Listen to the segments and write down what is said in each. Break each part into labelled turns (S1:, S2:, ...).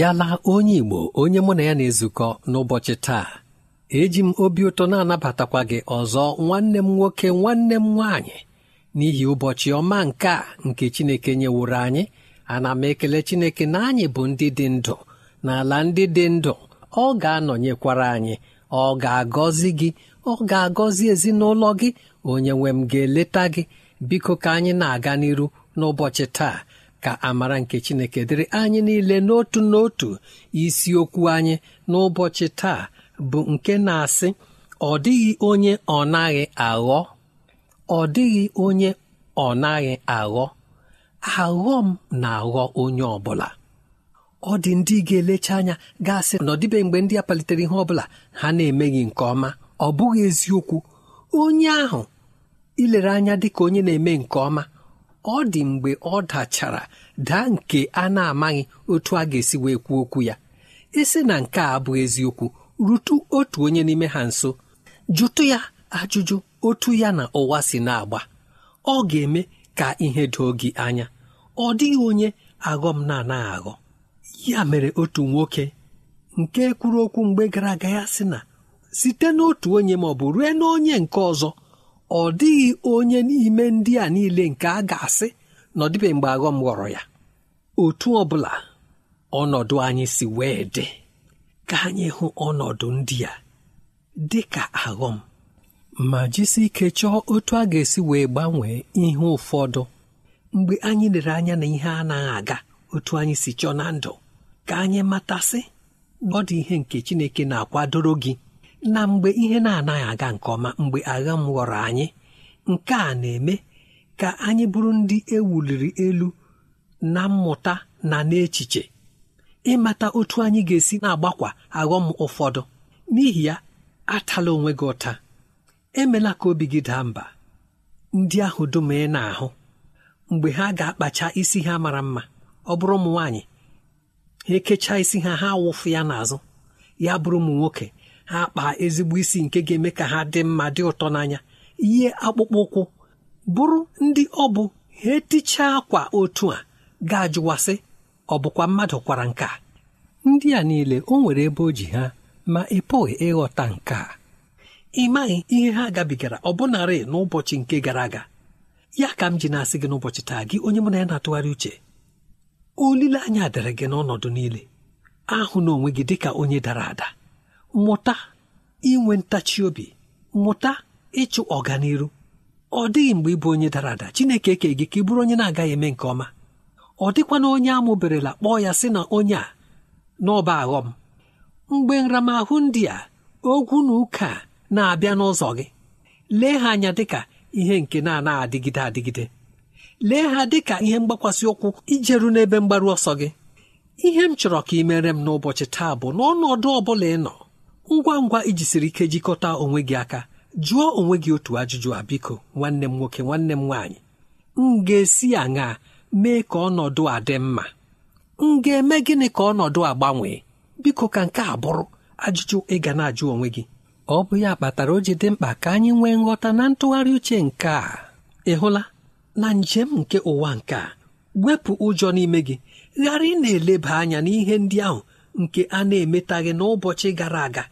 S1: Ị bịala onye Igbo onye mụ na ya na-ezukọ n'ụbọchị taa eji m obi ụtọ na-anabatakwa gị ọzọ nwanne m nwoke nwanne m nwaanyị n'ihi ụbọchị ọma nke a nke Chineke nyeworo anyị. Ana m ekele Chineke na anyị bụ ndị dị ndụ n'ala ndị dị ndụ. Ọ ga-anọnyekwara anyị ọ ga-agọzi gị ọ ga-agọzi ezinụlọ gị. Onye nwe m ga-eleta gị. Biko ka anyị na-aga n'iru n'ụbọchị taa. Ka amara nke chineke dịrị anyị niile n'otu n'otu isiokwu anyị n'ụbọchị taa bụ nke na-asị ọ dịghị onye ọ naghị aghọ. Ọ dịghị onye ọ naghị aghọ. Aghọ m na-aghọ onye ọbụla ọ dị ndị ga-elecha anya gasị na ọdịbe mgbe ndị a palitere ihe ọbụla ha na-emeghị nke ọma. Ọ bụghị eziokwu. Onye ahụ ilere anya dị ka onye na-eme nke ọma ọ dị mgbe ọ dachara daa nke a na-amaghị otu a ga-esi wee kwuo okwu ya. Isi na nke a bụ eziokwu rutu otu onye n'ime ha nso. Jụtụ ya ajụjụ otu ya na ụwa si na-agba. Ọ ga-eme ka ihe doo gị anya. Ọ dịghị onye aghọm na-anaghị aghọ. Ya mere otu nwoke nke kwuru okwu mgbe gara aga ya sị na site n'otu onye ma ọ bụ rue n'onye nke ọzọ. Ọ dịghị onye n'ime ndị a niile nke a ga-asị na ọdịbe mgbe aghọm ghọrọ ya. Otu ọ bụla ọnọdụ anyị si wee dị ka anyị hụ ọnọdụ ndị a dị ka aghọm. Ma jisi ike chọọ otu a ga-esi wee gbanwee ihe ụfọdụ. Mgbe anyị lere anya na ihe anaghị aga otu anyị si chọọ na ndụ ka anyị matasị ọ dị ihe nke Chineke na-akwadoro gị. Na mgbe ihe na-anaghị aga nke ọma mgbe agha m ghọrọ anyị nke a na-eme ka anyị bụrụ ndị ewuliri elu na mmụta na n'echiche ịmata otu anyị ga-esi na-agbakwa aghọm ụfọdụ. N'ihi ya atala onwe gị ụta. Emela ka obi gị daa mba. Ndị ahụ dum ị na-ahụ mgbe ha ga-akpacha isi ha mara mma ọ bụrụ ụmụ nwaanyị ha ekechaa isi ha ha wụfụ ya n'azụ. Ya bụrụ ụmụ nwoke ha kpaa ezigbo isi nke ga-eme ka ha dị mma dị ụtọ n'anya. Ihe akpụkpọ ụkwụ bụrụ ndị ọ bụ ha etichaa akwa otu a ga-ajụwasị ọ bụkwa mmadụ kwara nke a? Ndị a niile o nwere ebe o ji ha ma ị pụghị ịghọta nke a. Ị maghị ihe ha gabigara ọbụnarị n'ụbọchị nke gara aga. Ya ka m ji na-asị gị n'ụbọchị taa gị onye mụ na ya na-atụgharị uche olileanya dịrị gị n'ọnọdụ niile. Ahụ na onwe gị dịka onye dara ada. Mụta inwe ntachi obi mụta ịchụ ọganiru. Ọ dịghị mgbe ịbụ onye dara ada. Chineke eke gị ka ị bụrụ onye na-agaghị eme nke ọma. Ọ dịkwana onye amụberela kpọọ ya sị na onye a n'ọba aghọm. Mgbe nramahụ ndị a ogwu na ụka na-abịa n'ụzọ gị lee ha anya dịka ihe nke na-anaghị adịgide adịgide lee ha dịka ihe mgbakwasị ụkwụ ijeru n'ebe mgbaru ọsọ gị. Ihe m chọrọ ka ị mere m n'ụbọchị taa bụ n'ọnọdụ ọ bụla ị nọ ngwa ngwa iji siri ike jikọta onwe gị aka jụọ onwe gị otu ajụjụ a biko nwanne m nwoke nwanne m nwaanyị m ga-esi aṅaa mee ka ọnọdụ a dị mma? M ga-eme gịnị ka ọnọdụ a gbanwee? Biko ka nke a bụrụ ajụjụ ị ga na-ajụ onwe gị. Ọ bụ ya kpatara o ji dị mkpa ka anyị nwee nghọta na ntụgharị uche nke a. Ị na njem nke ụwa nke a wepụ ụjọ n'ime gị ghara ị na-eleba anya n'ihe ndị ahụ nke a na-emetaghị n'ụbọchị gara aga.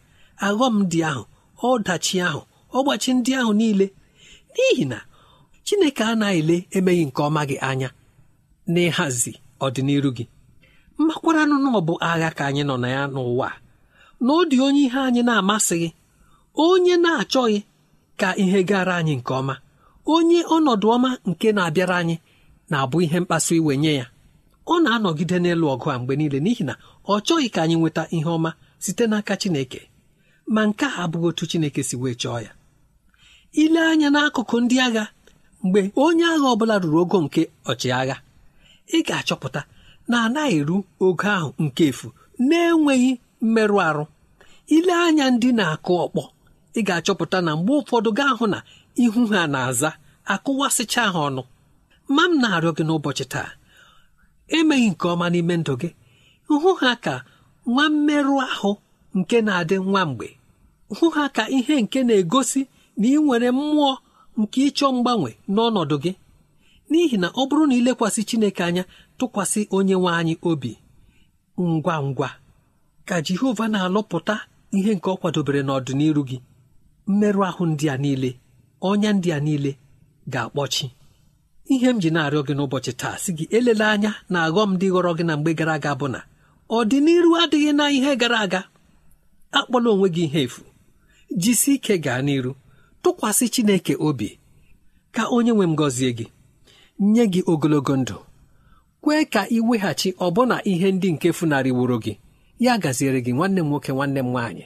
S1: Aghọm dị ahụ ọdachi ahụ ọgbachi ndị ahụ niile. N'ihi na Chineke anaghị ele emeghị nke ọma gị anya n'ịhazi ọdịnihu gị. Mmakwaranụ na ọ bụ agha ka anyị nọ na ya n'ụwa na ọ dị onye ihe anyị na-amasịghị onye na-achọghị ka ihe gara anyị nke ọma onye ọnọdụ ọma nke na-abịara anyị na-abụ ihe mkpasu iwe nye ya. Ọ na-anọgide n'elu ọgụ a mgbe niile n'ihi na ọ chọghị ka anyị nweta ihe ọma site n'aka Chineke. Ma nke a abụghị otu Chineke si wee chọọ ya. Ile anya n'akụkụ ndị agha mgbe onye agha ọ bụla ruru ogo nke ọchịagha ị ga-achọpụta na anaghị eru ogo ahụ nke efu na-enweghị mmerụ arụ. Ile anya ndị na-akụ ọkpọ ị ga-achọpụta na mgbe ụfọdụ gaa hụ na ihu ha na-aza akụwasịcha ha ọnụ. Ma m na-arịọ gị n'ụbọchị taa emeghị nke ọma n'ime ndụ gị hụ ha ka nwa mmerụ ahụ nke na-adị nwa mgbe. Hụ ha ka ihe nke na-egosi na ị nwere mmụọ nke ịchọ mgbanwe n'ọnọdụ gị. N'ihi na ọ bụrụ na ilekwasị Chineke anya tụkwasị onye nwe anyị obi. Ngwa ngwa ka Jehova na-alụpụta ihe nke ọ kwadobere n'ọdịnihu gị. Mmerụ ahụ ndị a niile ọnya ndị a niile ga-akpọchi. Ihe m ji na-arịọ gị n'ụbọchị taa sị gị elela anya na aghọm dị ghọrọ gị na mgbe gara aga bụ na ọdịnihu adịghị na ihe gara aga. Akpọla onwe gị ihe efu. Jisi ike gaa n'iru tụkwasị Chineke obi. Ka onye nwe m gọzie gị nye gị ogologo ndụ. Kwee ka ị weghachi ọbụna ihe ndị nke funarịworo gị. Ya gaziere gị nwanne m nwoke nwanne m nwaanyị.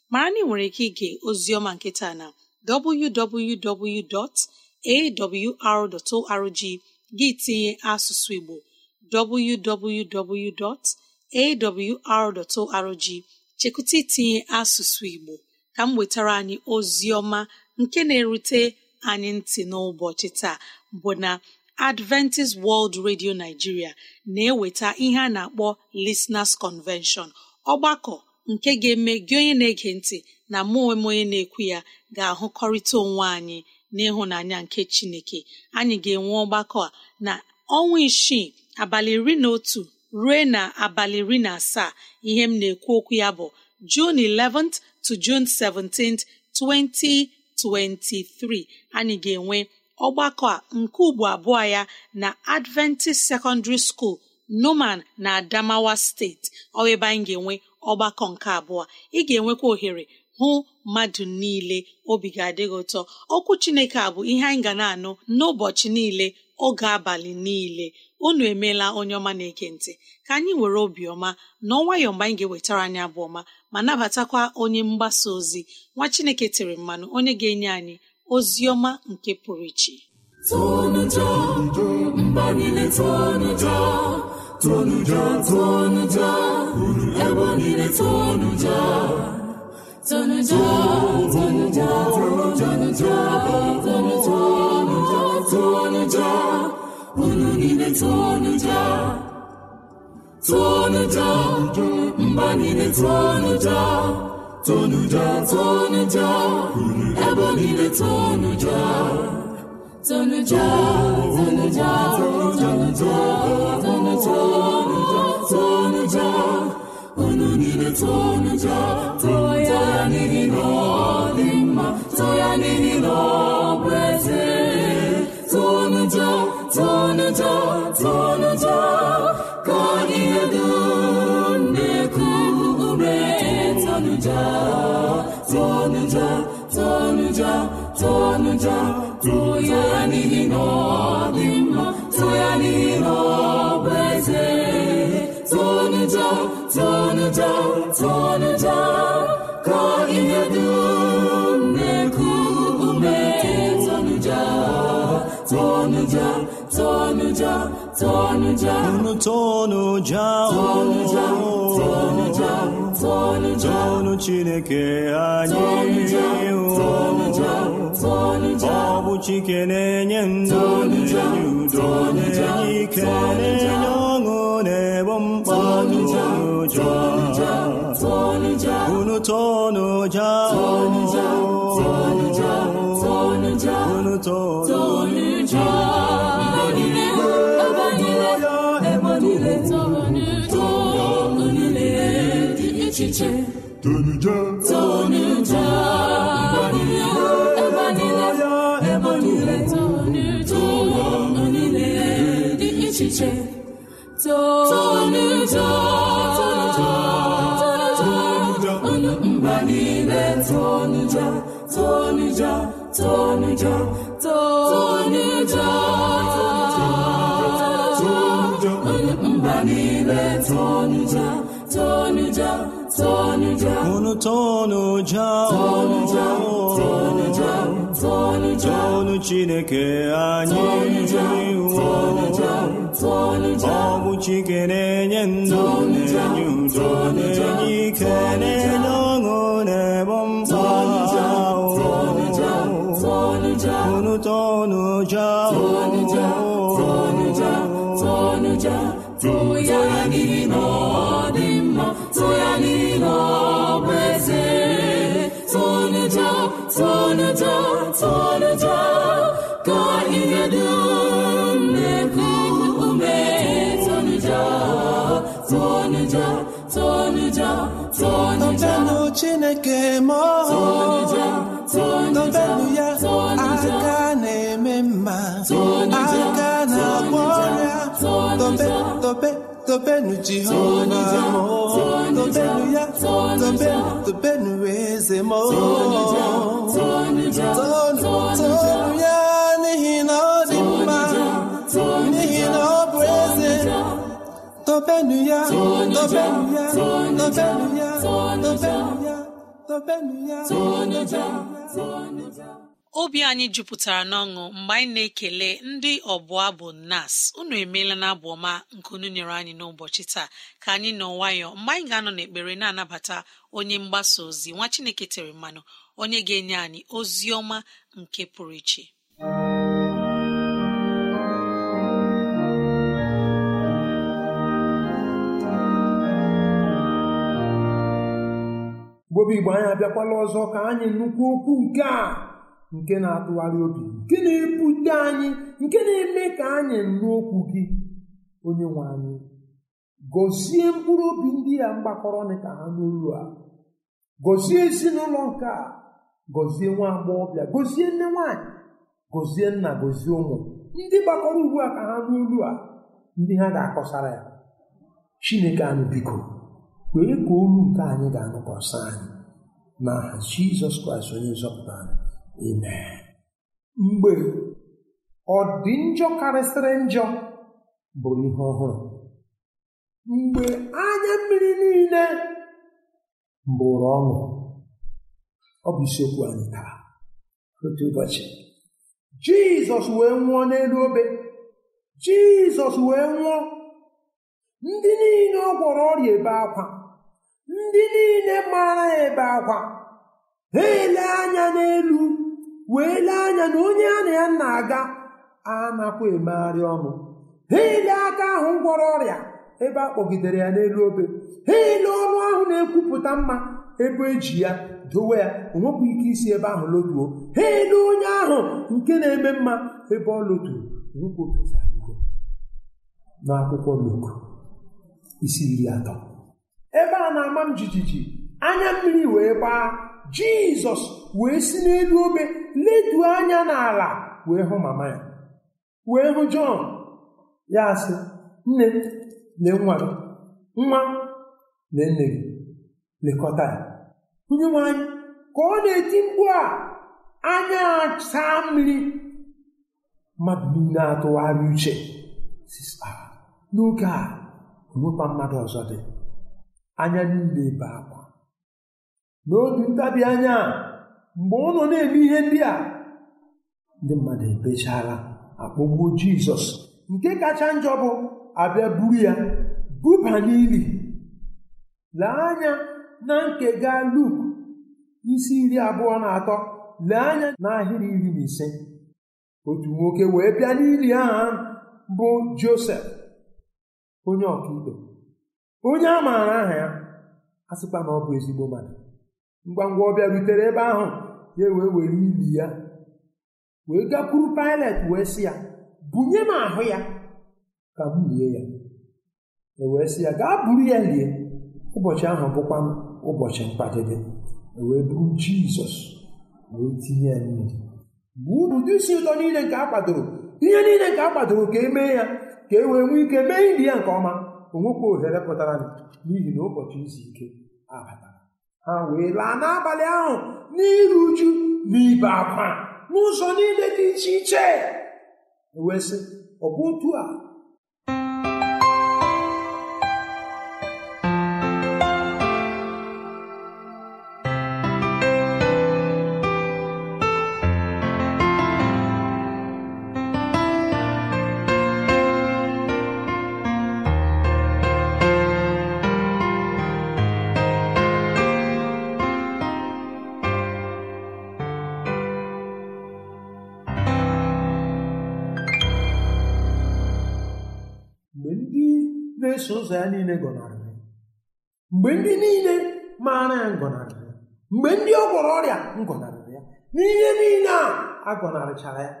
S2: Mara na ị nwere ike ige oziọma nketa na www.awr.org gị tinye asụsụ Igbo www.awr.org chekwụta itinye asụsụ Igbo ka m wetara anyị oziọma nke na-erute anyị ntị n'ụbọchị taa bụ na Adventist World Radio Nigeria na-eweta ihe a na-akpọ Listeners Convention ọgbakọ nke ga-eme gị onye na-ege ntị na mụ onwe onye na-ekwu ya ga-ahụkọrịta onwe anyị n'ịhụnanya nke Chineke. Anyị ga-enwe ọgbakọ a na ọnwa isii abalị iri na otu ruo na abalị iri na asaa ihe m na-ekwu okwu ya bụ June 11th to June 17th 2023 anyị ga-enwe ọgbakọ a nke ugbo abụọ ya na Adventist Secondary School Numan na Adamawa steeti ọ ebe anyị ga-enwe ọgbakọ nke abụọ ị ga-enwekwa ohere hụ mmadụ niile obi ga-adịghị ụtọ. Okwu Chineke a bụ ihe anyị ga na-anụ n'ụbọchị niile oge abalị niile. Unu emeela onye ọma na-ege ntị. Ka anyị were obiọma na ọnwayọ mgbe anyị ga-ewetara anyị abụ ọma ma nabatakwa onye mgbasa ozi. Nwa Chineke tere mmanụ onye ga-enye anyị ozi ọma nke pụrụ iche.
S3: Ebe niile tonuja tonuja tonuja tonuja tonuja unu niile tonuja tonuja mba niile tonuja tonuja tonuja ebe niile tonuja unu niile tonuja toya n'ihi na ọ dị mma toya n'ihi na ọ tonuja tonuja toya n'ihi na ọ dị mma toya n'ihi na ọ bụ eze tonuja tonuja tonuja ka ihe dum na-eku ume. Tonuja tonuja tonuja tonuja.
S4: Unu tonuja
S3: tonuja.
S4: Tonu chineke anyị. Ọ bụ chike na-enye ndụ na-enye udo na-enye ike na-enye ọṅụ na-ebo mkpa.
S3: Tonuja
S4: unu tonuja
S3: tonuja dị iche iche
S4: tonuja
S3: tonuja ebe niile ebe niile tonuja niile dị iche iche tonuja tonuja unu mba niile tonuja tonuja tonuja tonuja unu mba niile tonuja tonuja tonuja
S4: unu tonu chineke anyị ọ bụ chike na-enye ndụ na-enye udo na-enye ike na-enye ọṅụ na-ebo mkpa unu tonuja
S3: tonuja
S5: Chineke ma Tobenu ya aka na-eme mma. Aka na-agwọ ọrịa. Tobe tobe tobenu Jehova mo Tobenu ya tobenu tobenu eze Tonu tonu ya n'ihi na ọ dị mma. N'ihi na ọ bụ eze. tobenu ya tobenu ya tobenu ya tobenu
S2: obi anyị jupụtara n'ọṅụ mgbe anyị na-ekele ndị ọbụ abụ nas unu emeela na abụ ọma nke unu nyere anyị n'ụbọchị taa. Ka anyị nọ nwayọọ. Mgbe anyị ga-anọ n'ekpere na-anabata onye mgbasa ozi nwa chineke tere mmanụ onye ga-enye anyị ozi ọma nke pụrụ iche.
S6: Bobi Igbo anyị abịakwala ọzọ ka anyị nnukwu okwu nke a nke na-atụgharị obi nke na-ebute anyị nke na-eme ka anyị nụ okwu gị. Onye nwe anyị gọzie mkpụrụ obi ndị ya mgbakọrọ ka ha n'olu a. Gọzie ezinụlọ nke a gọzie nwa agbọghọbịa gọzie nne nwaanyị gọzie nna gọzie ụmụ. Ndị gbakọrọ ugbu a ka ha n'olu a ndị ha ga-akọsara ya. Chineke anyị biko. Kwee ka olu nke anyị ga-anụkwasị anyị n'aha jizọs kraịst onye nzọpụta anyị mgbe ọ dị njọ karịsịrị njọ bụrụ ihe ọhụrụ. Mgbe anya mmiri niile bụrụ ọṅụ ọ bụ isiokwu anyị taa. Otu ụbọchị jizọs wee nwụọ n'elu obe. Jizọs wee nwụọ. Ndị niile ọ gwọrọ ọrịa ebe akwa. Ndị niile mara ebe akwa. Ha ele anya n'elu wee lee anya na onye a na ya na-aga anakwa emegharị ọnụ. Ha ele aka ahụ gwọrọ ọrịa ebe a kpọgidere ya n'elu obe. Ha ele ọnụ ahụ na-ekwupụta mma ebe eji ya dowe ya onwekwa ike isi ebe ahụ lotuo. Ha ele onye ahụ nke na-eme mma ebe ọ loturu n'akwụkwọ Luk isi iri atọ. Ebe a na-ama m jijiji anya mmiri wee gbaa jizọs wee si n'elu obe letuo anya n'ala wee hụ mama ya. Wee hụ jọn. Ya sị nne lee nwa gị. Nwa lee nne gị. Lekọta ya. Onye nwe anyị ka ọ na-eti mkpu a anya saa mmiri mmadụ niile atụgharị uche. Sista n'oge a onwekwa mmadụ ọzọ dị. Anya niile ebe akwa. N'otu ntabi anya mgbe ọ nọ na-eme ihe ndị a ndị mmadụ ebechara akpọgbuo jizọs nke kacha njọ bụ abịa buru ya buba n'ili. Lee anya na nkega luk isi iri abụọ na atọ. Lee anya n'ahịrị iri na ise. Otu nwoke wee bịa n'ili ahụ bụ josef onye ọkaikpe. Onye a maara aha ya a sịkwa na ọ bụ ezigbo mmadụ. Ngwa ngwa ọ bịarutere ebe ahụ ya wee were ili ya wee gakwuru Pilet wee sị ya bunye m ahụ ya. Ka m lie ya. E wee sị ya gaa buru ya lie. Ụbọchị ahụ bụkwa ụbọchị mkpadebe e wee buru Jizọs wee tinye ya n'ili. Bụ ụdị isi ụtọ niile nke a kwadoro ihe niile nke a kwadoro ka e mee ya ka e wee nwee ike mee ili ya nke ọma. Onwekwa ohere pụtara n'ihi na ụbọchị izu ike abatara ha wee laa n'abalị ahụ n'iru uju na ibe akwa n'ụzọ niile dị iche iche wee sị ọ bụ otu a ụzọ ya niile gọnarịrị mgbe ndị niile maara ya ngọnarịrị ya mgbe ndị ọ gwọrọ ọrịa ngọnarịrị ya. N'ihe niile a agọnarịchara ya.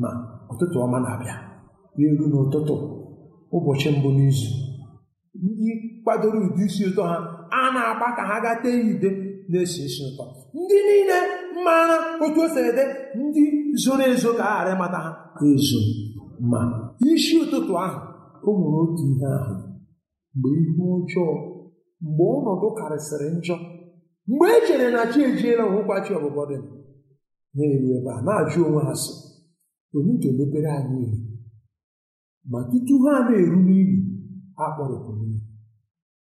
S6: Ma ụtụtụ ọma na-abịa. Eru n'ụtụtụ ụbọchị mbụ n'izu ndị kwadoro ụdị isi ụtọ ha a na-agba ka ha gaa tee ude na-esi isi ụtọ. Ndị niile maara otu o dị ndị zoro ezo ka a ghara ịmata ha ezo ma isi ụtụtụ ahụ o nwere otu ihe ahụ. Mgbe ihe ọjọọ mgbe ọnọdụ karịsịrị njọ mgbe e chere na chi ejiela onwekwa chi ọbụbọ dị na-eru ebe a na-ajụ onwe ha sị onye ga-emepere anyị ihe? Ma tutu ha na-eru n'ili ha kpọrịpụrụ ili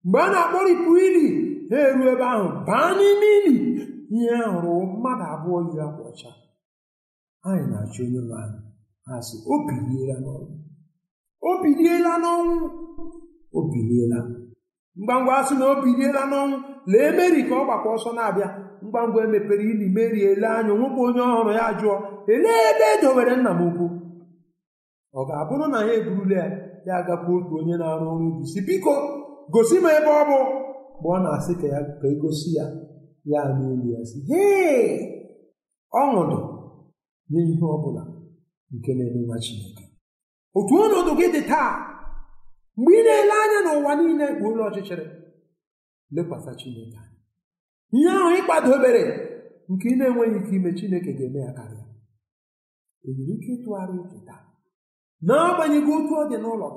S6: mgbe a na-akpọrịpụ ili ha eru ebe ahụ baa n'ime ili. Ihe hụrụ mmadụ abụọ yiri akwa ọcha. Anyị na-achọ onye nwe anyị. Ha sị o biliela n'ọnwụ. O biliela ngwangwa asị na o biliela n'ọnwụ lee meri ka ọ gbakwa ọsọ na-abịa. Ngwangwa emepere ili meri ele anya onwekwa onye ọhụrụ ya jụọ elee ebe e dowere nna m ukwu ọ ga-abụrụ na ya eburula ya ya agakwa otu onye na-arụ ọrụ ubi. Si biko gosi m ebe ọ bụ. Mgbe ọ na-asị ka ya ka egosi ya ya n'elu ya si hee ọṅụ dị n'ihe ọ bụla nke na-eme nwa Chineke. Otu ọnọdụ gị dị taa. Mgbe ị na-ele anya n'ụwa niile bụ ụlọ ọchịchịrị lekwasị Chineke anya. Ihe ahụ ị kwadobere nke ị na-enweghị ike ime chineke ga-eme ya karịa. E nwere ike ịtụgharị uche taa. N'agbanyeghị otu ọ dị n'ụlọ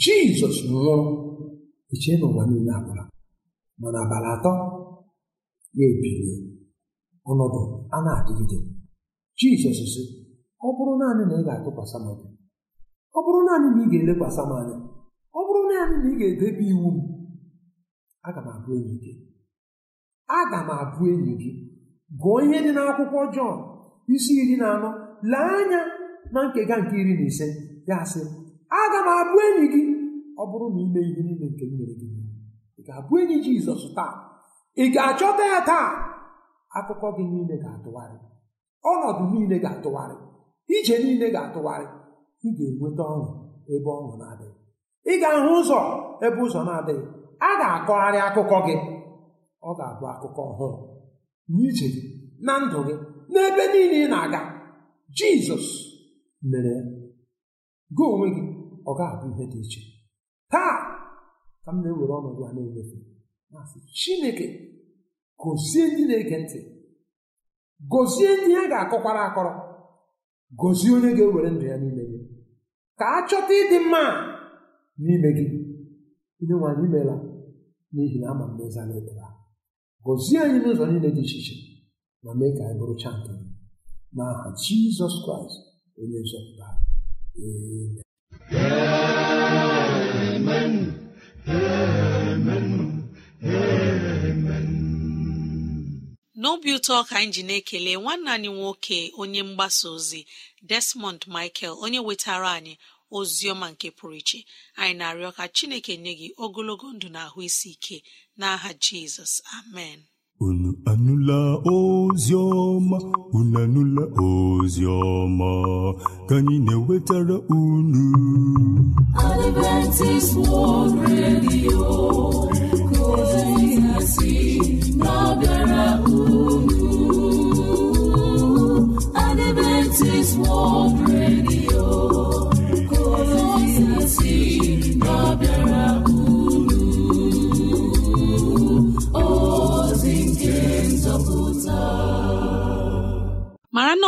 S6: gị jizọs nwụrụ eche na ụwa niile agwụla mana abalị atọ ya ebilie ọnọdụ a na-adịgide. Jizọs sị ọ bụrụ naanị na ị ga-atụkwasị m ọ bụrụ naanị na ị ga-elekwasị m anya ọ bụrụ naanị na ị ga-edebe iwu m aga m abụ enyi gị. Aga m abụ enyi gị. Gụọ ihe dị n'akwụkwọ Jọn isi iri na anọ. Lee anya na nkega nke iri na ise. Ya sị aga m abụ enyi gị. Ọ bụrụ na ime ihe niile nke m mere gị ị ga-abụ enyi Jizọs taa? Ị ga-achọta ya taa? Akụkọ gị niile ga-atụgharị. Ọnọdụ niile ga-atụgharị. Ije niile ga-atụgharị. Ị ga-enweta ọṅụ ebe ọṅụ na-adịghị. Ị ga-ahụ ụzọ ebe ụzọ na-adịghị. A ga-akọgharị akụkọ gị. Ọ ga-abụ akụkọ ọhụrụ. N'ije gị na ndụ gị n'ebe niile ị na-aga jizọs mere gị onwe gị ọ ga-abụ ihe dị iche. Taa ka m na-ewere ọnọdụ a na-enyefe masị chineke gozie ndị na-ege ntị. Gozie ndị ha ga-akọkwara akọrọ. Gozie onye ga-ewere ndụ ya n'ime gị. Ka a chọta ịdị mma n'ime gị. Onye nwe anyị meela n'ihi na ama m na ịzala ekpere gọzie anyị n'ụzọ niile dị iche iche ma mee ka anyị bụrụcha nke gị. N'aha jizọs kraịst onye nzọpụta. Amen.
S2: N'obi ụtọ ka anyị ji na-ekele nwanne anyị nwoke onye mgbasa ozi desmond michael onye wetara anyị ozi ọma nke pụrụ iche anyị na-arịọ ka chineke nye gị ogologo ndụ na ahụ isi ike n'aha jizọs. Amen.
S4: Unu anụla ozi ọma? Unu anụla ozi ọma? Ka anyị na-ewetara unu.
S3: Adventist World Radio ka ozi ya si na-abịara unu. Adventist World Radio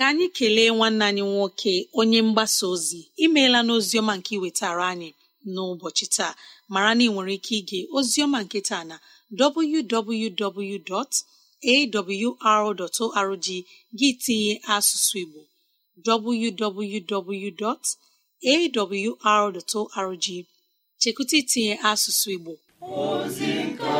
S2: ka anyị kelee nwanne anyị nwoke onye mgbasa ozi. Imeela n'oziọma nke iwetara anyị n'ụbọchị taa. Mara na ị nwere ike ige oziọma nke taa na www.awr.org gị tinye asụsụ Igbo www.awr.org chekwụta itinye asụsụ Igbo. Ka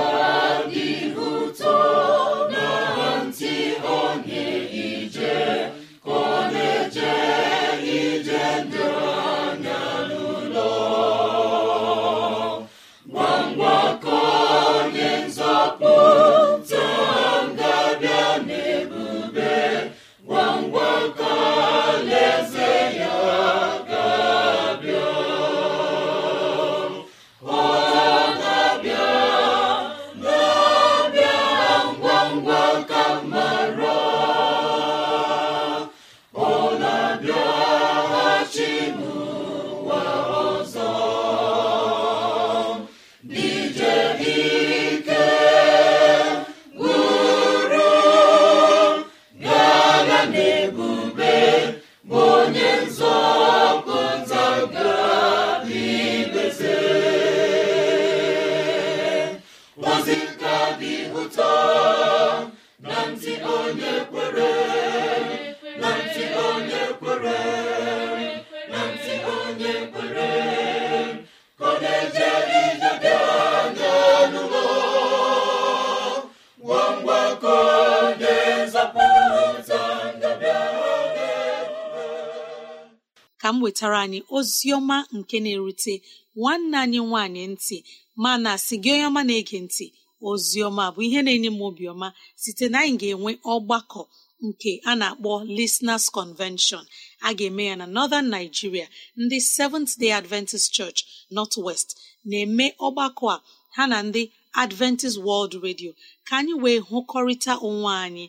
S2: ozi ọma nke na-erute nwanne anyị nwanyị ntị mana si gị onye ọma na-ege ntị ozi ọma bụ ihe na-enye m obiọma site na anyị ga-enwe ọgbakọ nke a na-akpọ Listeners Convention. A ga-eme ya na Northern Nigeria ndị Seventh Day Adventist Church North West na-eme ọgbakọ a ha na ndị Adventist World Radio. Ka anyị wee hụkọrịta onwe anyị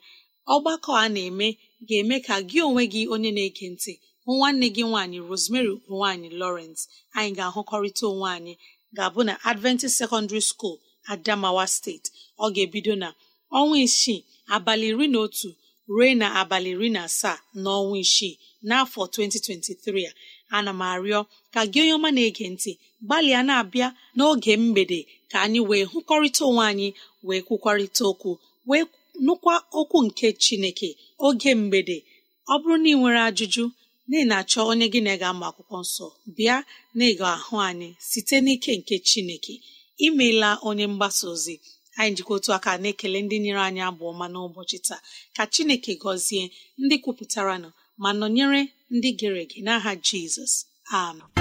S2: ọgbakọ a na-eme ga-eme ka gị onwe gị onye na-ege ntị nwanne gị nwaanyị Rosemary nwaanyị Lawrence anyị ga-ahụkọrịta onwe anyị ga-abụ na Adventist Secondary School Adamawa steeti ọ ga-ebido na ọnwa isii abalị iri na otu ruo na abalị iri na asaa n'ọnwa isii n'afọ 2023 a. Ana m arịọ ka gị onye ọma na-ege ntị gbalịa na-abịa n'oge mgbede ka anyị wee hụkọrịta onwe anyị wee kwukwarịta okwu wee nụkwa okwu nke Chineke oge mgbede. Ọ bụrụ na ị nwere ajụjụ na ị na-achọ onye gị na ga ama akwụkwọ nsọ bịa na ịga ahụ anyị site n'ike nke Chineke. Imeela onye mgbasa ozi. Anyị jikwa otu aka na-ekele ndị nyere anyị abụ ọma n'ụbọchị taa. Ka Chineke gọzie ndị kwupụtara nọ ma nọnyere ndị gere ege n'aha Jizọs. Amen.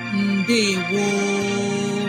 S2: gboo